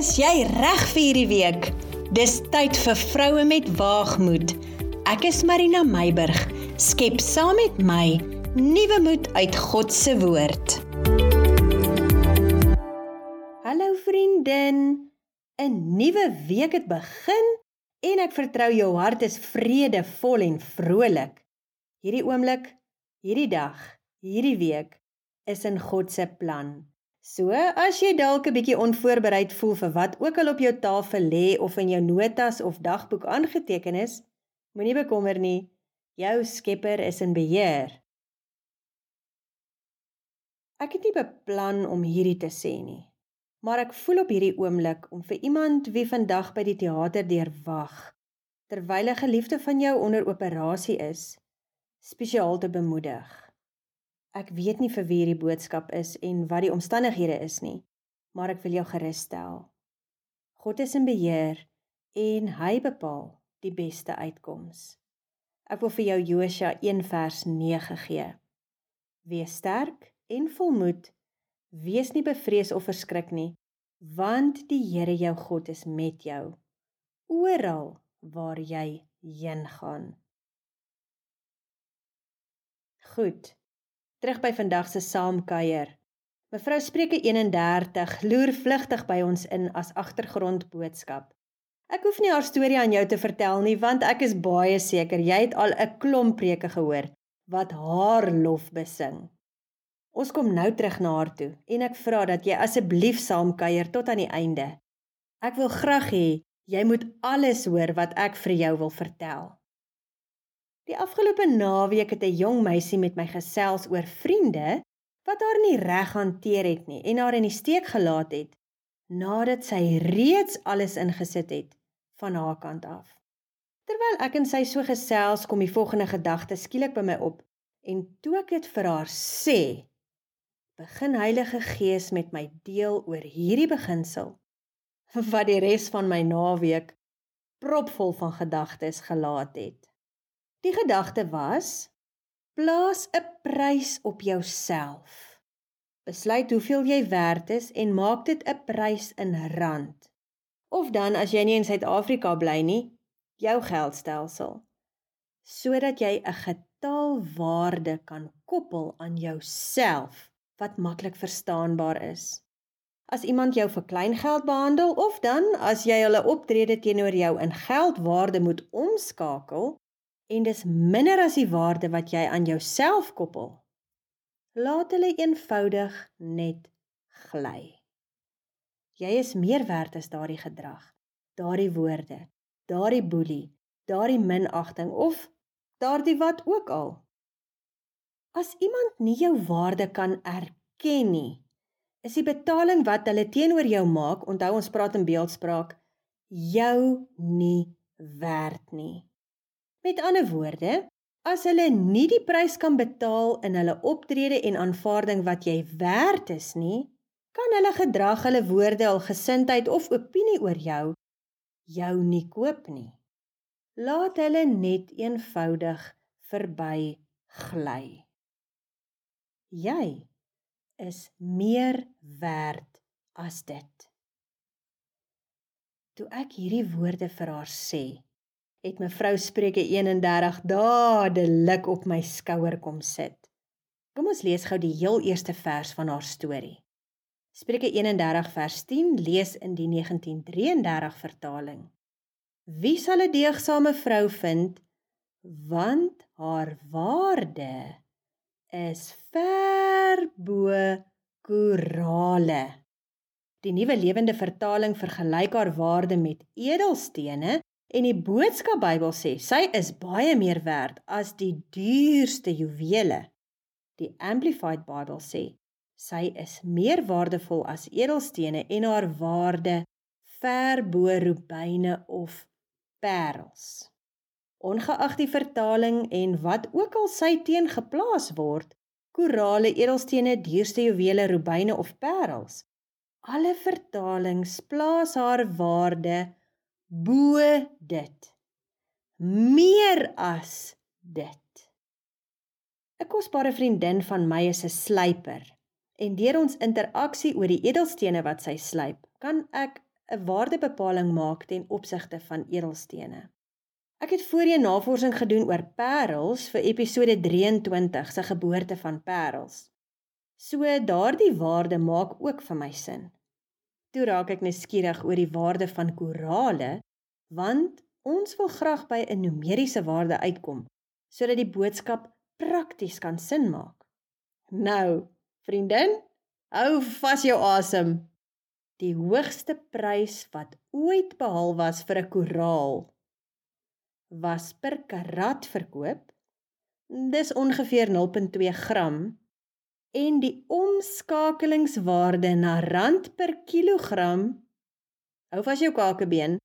Is jy reg vir hierdie week? Dis tyd vir vroue met waagmoed. Ek is Marina Meiburg. Skep saam met my nuwe moed uit God se woord. Hallo vriendin. 'n Nuwe week het begin en ek vertrou jou hart is vredevol en vrolik. Hierdie oomblik, hierdie dag, hierdie week is in God se plan. So, as jy dalk 'n bietjie onvoorbereid voel vir wat ook al op jou tafel lê of in jou notas of dagboek aangeteken is, moenie bekommer nie. Jou Skepper is in beheer. Ek het nie beplan om hierdie te sê nie, maar ek voel op hierdie oomblik om vir iemand wie vandag by die teater deurwag, terwyl 'n geliefde van jou onder operasie is, spesiaal te bemoedig. Ek weet nie vir wie hierdie boodskap is en wat die omstandighede is nie, maar ek wil jou gerus stel. God is in beheer en hy bepaal die beste uitkoms. Ek wil vir jou Josua 1 vers 9 gee. Wees sterk en volmoed. Wees nie bevrees of verskrik nie, want die Here jou God is met jou oral waar jy heen gaan. Goed. Terug by vandag se saamkuier. Mevrou Spreuke 31 loer vlugtig by ons in as agtergrondboodskap. Ek hoef nie haar storie aan jou te vertel nie want ek is baie seker jy het al 'n klomp preke gehoor wat haar lof besing. Ons kom nou terug na haar toe en ek vra dat jy asseblief saamkuier tot aan die einde. Ek wil graag hê jy moet alles hoor wat ek vir jou wil vertel. Die afgelope naweek het 'n jong meisie met my gesels oor vriende wat haar nie reg hanteer het nie en haar in die steek gelaat het nadat sy reeds alles ingesit het van haar kant af. Terwyl ek en sy so gesels, kom die volgende gedagte skielik by my op en toe ek dit vir haar sê, begin Heilige Gees met my deel oor hierdie beginsel wat die res van my naweek propvol van gedagtes gelaat het. Die gedagte was: plaas 'n prys op jouself. Besluit hoeveel jy werd is en maak dit 'n prys in rand. Of dan as jy nie in Suid-Afrika bly nie, jou geldstelsel. Sodat jy 'n getalwaarde kan koppel aan jouself wat maklik verstaanbaar is. As iemand jou vir klein geld behandel of dan as jy hulle optrede teenoor jou in geldwaarde moet omskakel, en dis minder as die waarde wat jy aan jouself koppel. Laat hulle eenvoudig net gly. Jy is meer werd as daardie gedrag, daardie woorde, daardie boelie, daardie minagting of daardie wat ook al. As iemand nie jou waarde kan erken nie, is die betaling wat hulle teenoor jou maak, onthou ons praat in beeldspraak, jou nie werd nie. Met ander woorde, as hulle nie die prys kan betaal in hulle optrede en aanvaarding wat jy werd is nie, kan hulle gedrag, hulle woorde, hul gesindheid of opinie oor jou jou nie koop nie. Laat hulle net eenvoudig verby gly. Jy is meer werd as dit. Toe ek hierdie woorde vir haar sê, het mevrou Spreuke 31 dadelik op my skouer kom sit. Kom ons lees gou die heel eerste vers van haar storie. Spreuke 31 vers 10 lees in die 1933 vertaling. Wie sal 'n deegsame vrou vind want haar waarde is ver bo korale. Die nuwe lewende vertaling vergelyk haar waarde met edelstene En die boodskap Bybel sê sy is baie meer werd as die duurste juwele. Die Amplified Bible sê sy is meer waardevol as edelstene en haar waarde ver bo rubyne of parels. Ongeag die vertaling en wat ook al sy teen geplaas word, korale, edelstene, duurste juwele, rubyne of parels, alle vertalings plaas haar waarde bo dit meer as dit 'n kosbare vriendin van my is 'n slyper en deur ons interaksie oor die edelstene wat sy slyp kan ek 'n waardebepaling maak ten opsigte van edelstene. Ek het voorheen navorsing gedoen oor parels vir episode 23 se geboorte van parels. So daardie waarde maak ook vir my sin. Toe raak ek nuuskierig oor die waarde van korale, want ons wil graag by 'n numeriese waarde uitkom sodat die boodskap prakties kan sin maak. Nou, vriendin, hou vas jou asem. Die hoogste prys wat ooit behaal was vir 'n koraal was per karat verkoop. Dis ongeveer 0.2 gram en die omskakelingswaarde na rand per kilogram hou vas jou kakebeen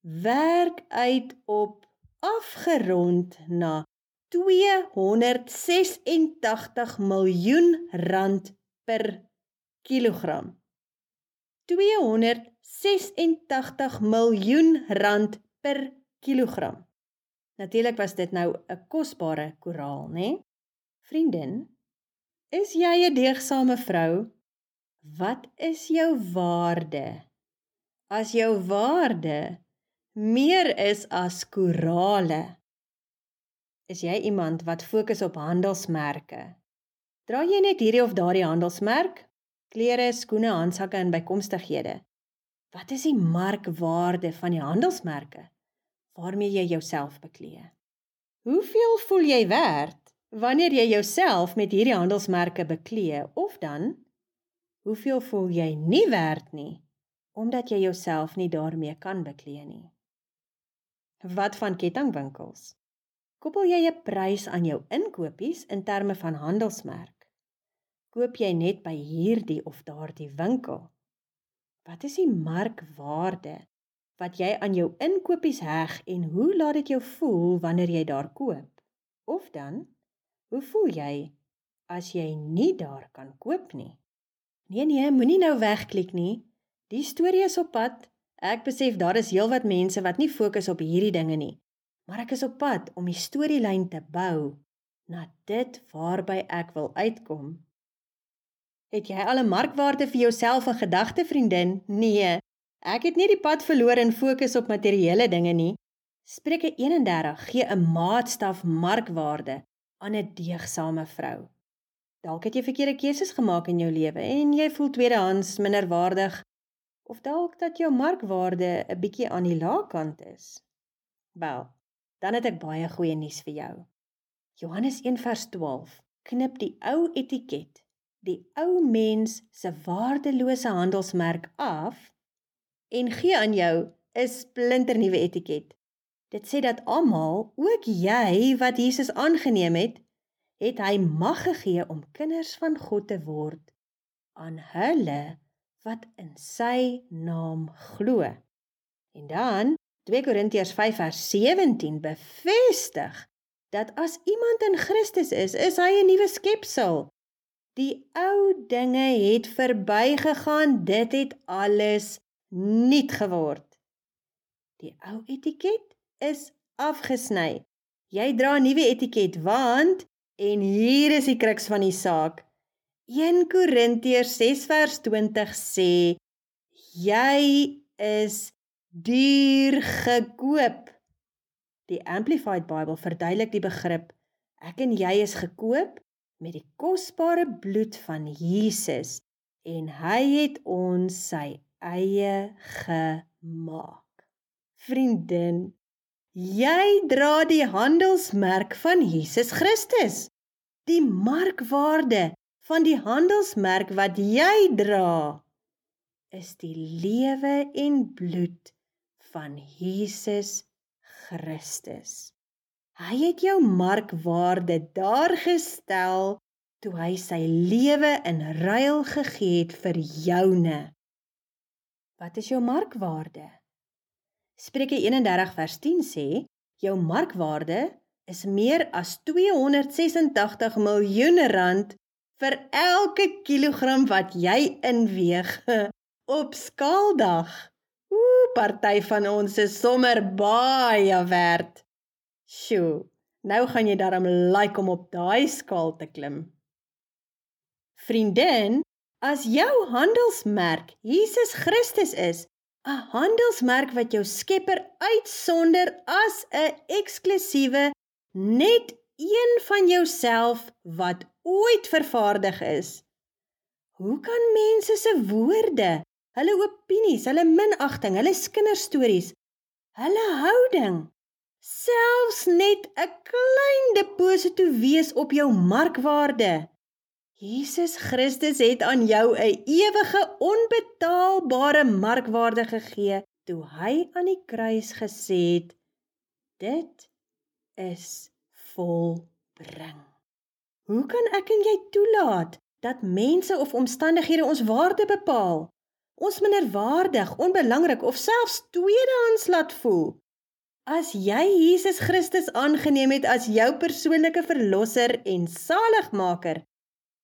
werk uit op afgerond na 286 miljoen rand per kilogram. 286 miljoen rand per kilogram. Natuurlik was dit nou 'n kosbare koraal, né? Nee? Vriendin, is jy 'n deegsame vrou? Wat is jou waarde? As jou waarde meer is as korale, is jy iemand wat fokus op handelsmerke? Dra jy net hierdie of daardie handelsmerk? Klere, skoene, handsakke en bykomstighede. Wat is die markwaarde van die handelsmerke waarmee jy jouself beklee? Hoeveel voel jy werd wanneer jy jouself met hierdie handelsmerke beklee of dan hoeveel voel jy nie werd nie omdat jy jouself nie daarmee kan beklee nie? Wat van kettingwinkels? Koppel jy 'n prys aan jou inkopies in terme van handelsmerk? Koop jy net by hierdie of daardie winkel? Wat is die markwaarde wat jy aan jou inkopies heg en hoe laat dit jou voel wanneer jy daar koop? Of dan, hoe voel jy as jy nie daar kan koop nie? Nee nee, moenie nou wegklik nie. Die storie is op pad. Ek besef daar is heelwat mense wat nie fokus op hierdie dinge nie maar ek is op pad om die storielyn te bou na dit waarby ek wil uitkom. Het jy al 'n markwaarde vir jouself in gedagte, vriendin? Nee, ek het nie die pad verloor en fokus op materiële dinge nie. Spreuke 31 gee 'n maatstaf markwaarde aan 'n deegsame vrou. Dalk het jy verkeerde keuses gemaak in jou lewe en jy voel tweedehands minderwaardig of dalk dat jou markwaarde 'n bietjie aan die lae kant is. Wel, dan het ek baie goeie nuus vir jou. Johannes 1:12 knip die ou etiket, die ou mens se waardelose handelsmerk af en gee aan jou 'n splinternuwe etiket. Dit sê dat almal, ook jy wat Jesus aangeneem het, het hy mag gegee om kinders van God te word aan hulle wat in sy naam glo. En dan 2 Korintiërs 5 vers 17 bevestig dat as iemand in Christus is, is hy 'n nuwe skepsel. Die ou dinge het verbygegaan, dit het alles nuut geword. Die ou etiket is afgesny. Jy dra 'n nuwe etiket want en hier is die kruks van die saak. 1 Korintiërs 6 vers 20 sê jy is duur gekoop. Die Amplified Bible verduidelik die begrip ek en jy is gekoop met die kosbare bloed van Jesus en hy het ons sy eie gemaak. Vriendin, jy dra die handelsmerk van Jesus Christus. Die markwaarde van die handelsmerk wat jy dra is die lewe en bloed van Jesus Christus. Hy het jou markwaarde daar gestel toe hy sy lewe in ruil gegee het vir joune. Wat is jou markwaarde? Spreuke 31 vers 10 sê jou markwaarde is meer as 286 miljoen rand vir elke kilogram wat jy inweeg op skaaldag. Ooh, party van ons is sommer baie werd. Sjoe, nou gaan jy daarom like om op daai skaal te klim. Vriendin, as jou handelsmerk Jesus Christus is, 'n handelsmerk wat jou skepper uitsonder as 'n eksklusiewe net een van jouself wat ooit vervaardig is. Hoe kan mense se woorde, hulle opinies, hulle minagting, hulle kinderstories, hulle houding selfs net 'n klein deposito wees op jou markwaarde? Jesus Christus het aan jou 'n ewige onbetaalbare markwaarde gegee toe hy aan die kruis gesê het dit is volbring. Hoe kan ek en jy toelaat dat mense of omstandighede ons waarde bepaal? Ons minderwaardig, onbelangrik of selfs tweedehands laat voel? As jy Jesus Christus aangeneem het as jou persoonlike verlosser en saligmaker,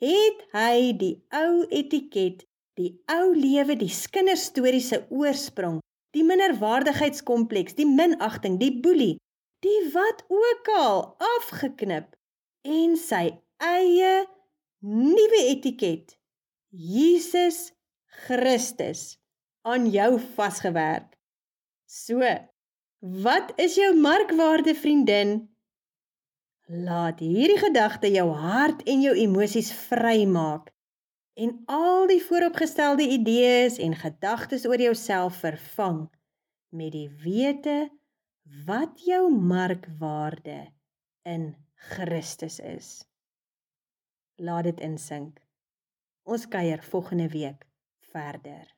het hy die ou etiket, die ou lewe, die kinderstories se oorsprong, die minderwaardigheidskompleks, die minagting, die boelie, die wat ook al afgeknip en sy eie nuwe etiket, Jesus Christus, aan jou vasgewerk. So, wat is jou markwaarde vriendin? Laat hierdie gedagte jou hart en jou emosies vrymaak en al die vooropgestelde idees en gedagtes oor jouself vervang met die wete wat jou markwaarde in Christus is. Laat dit insink. Ons kuier volgende week verder.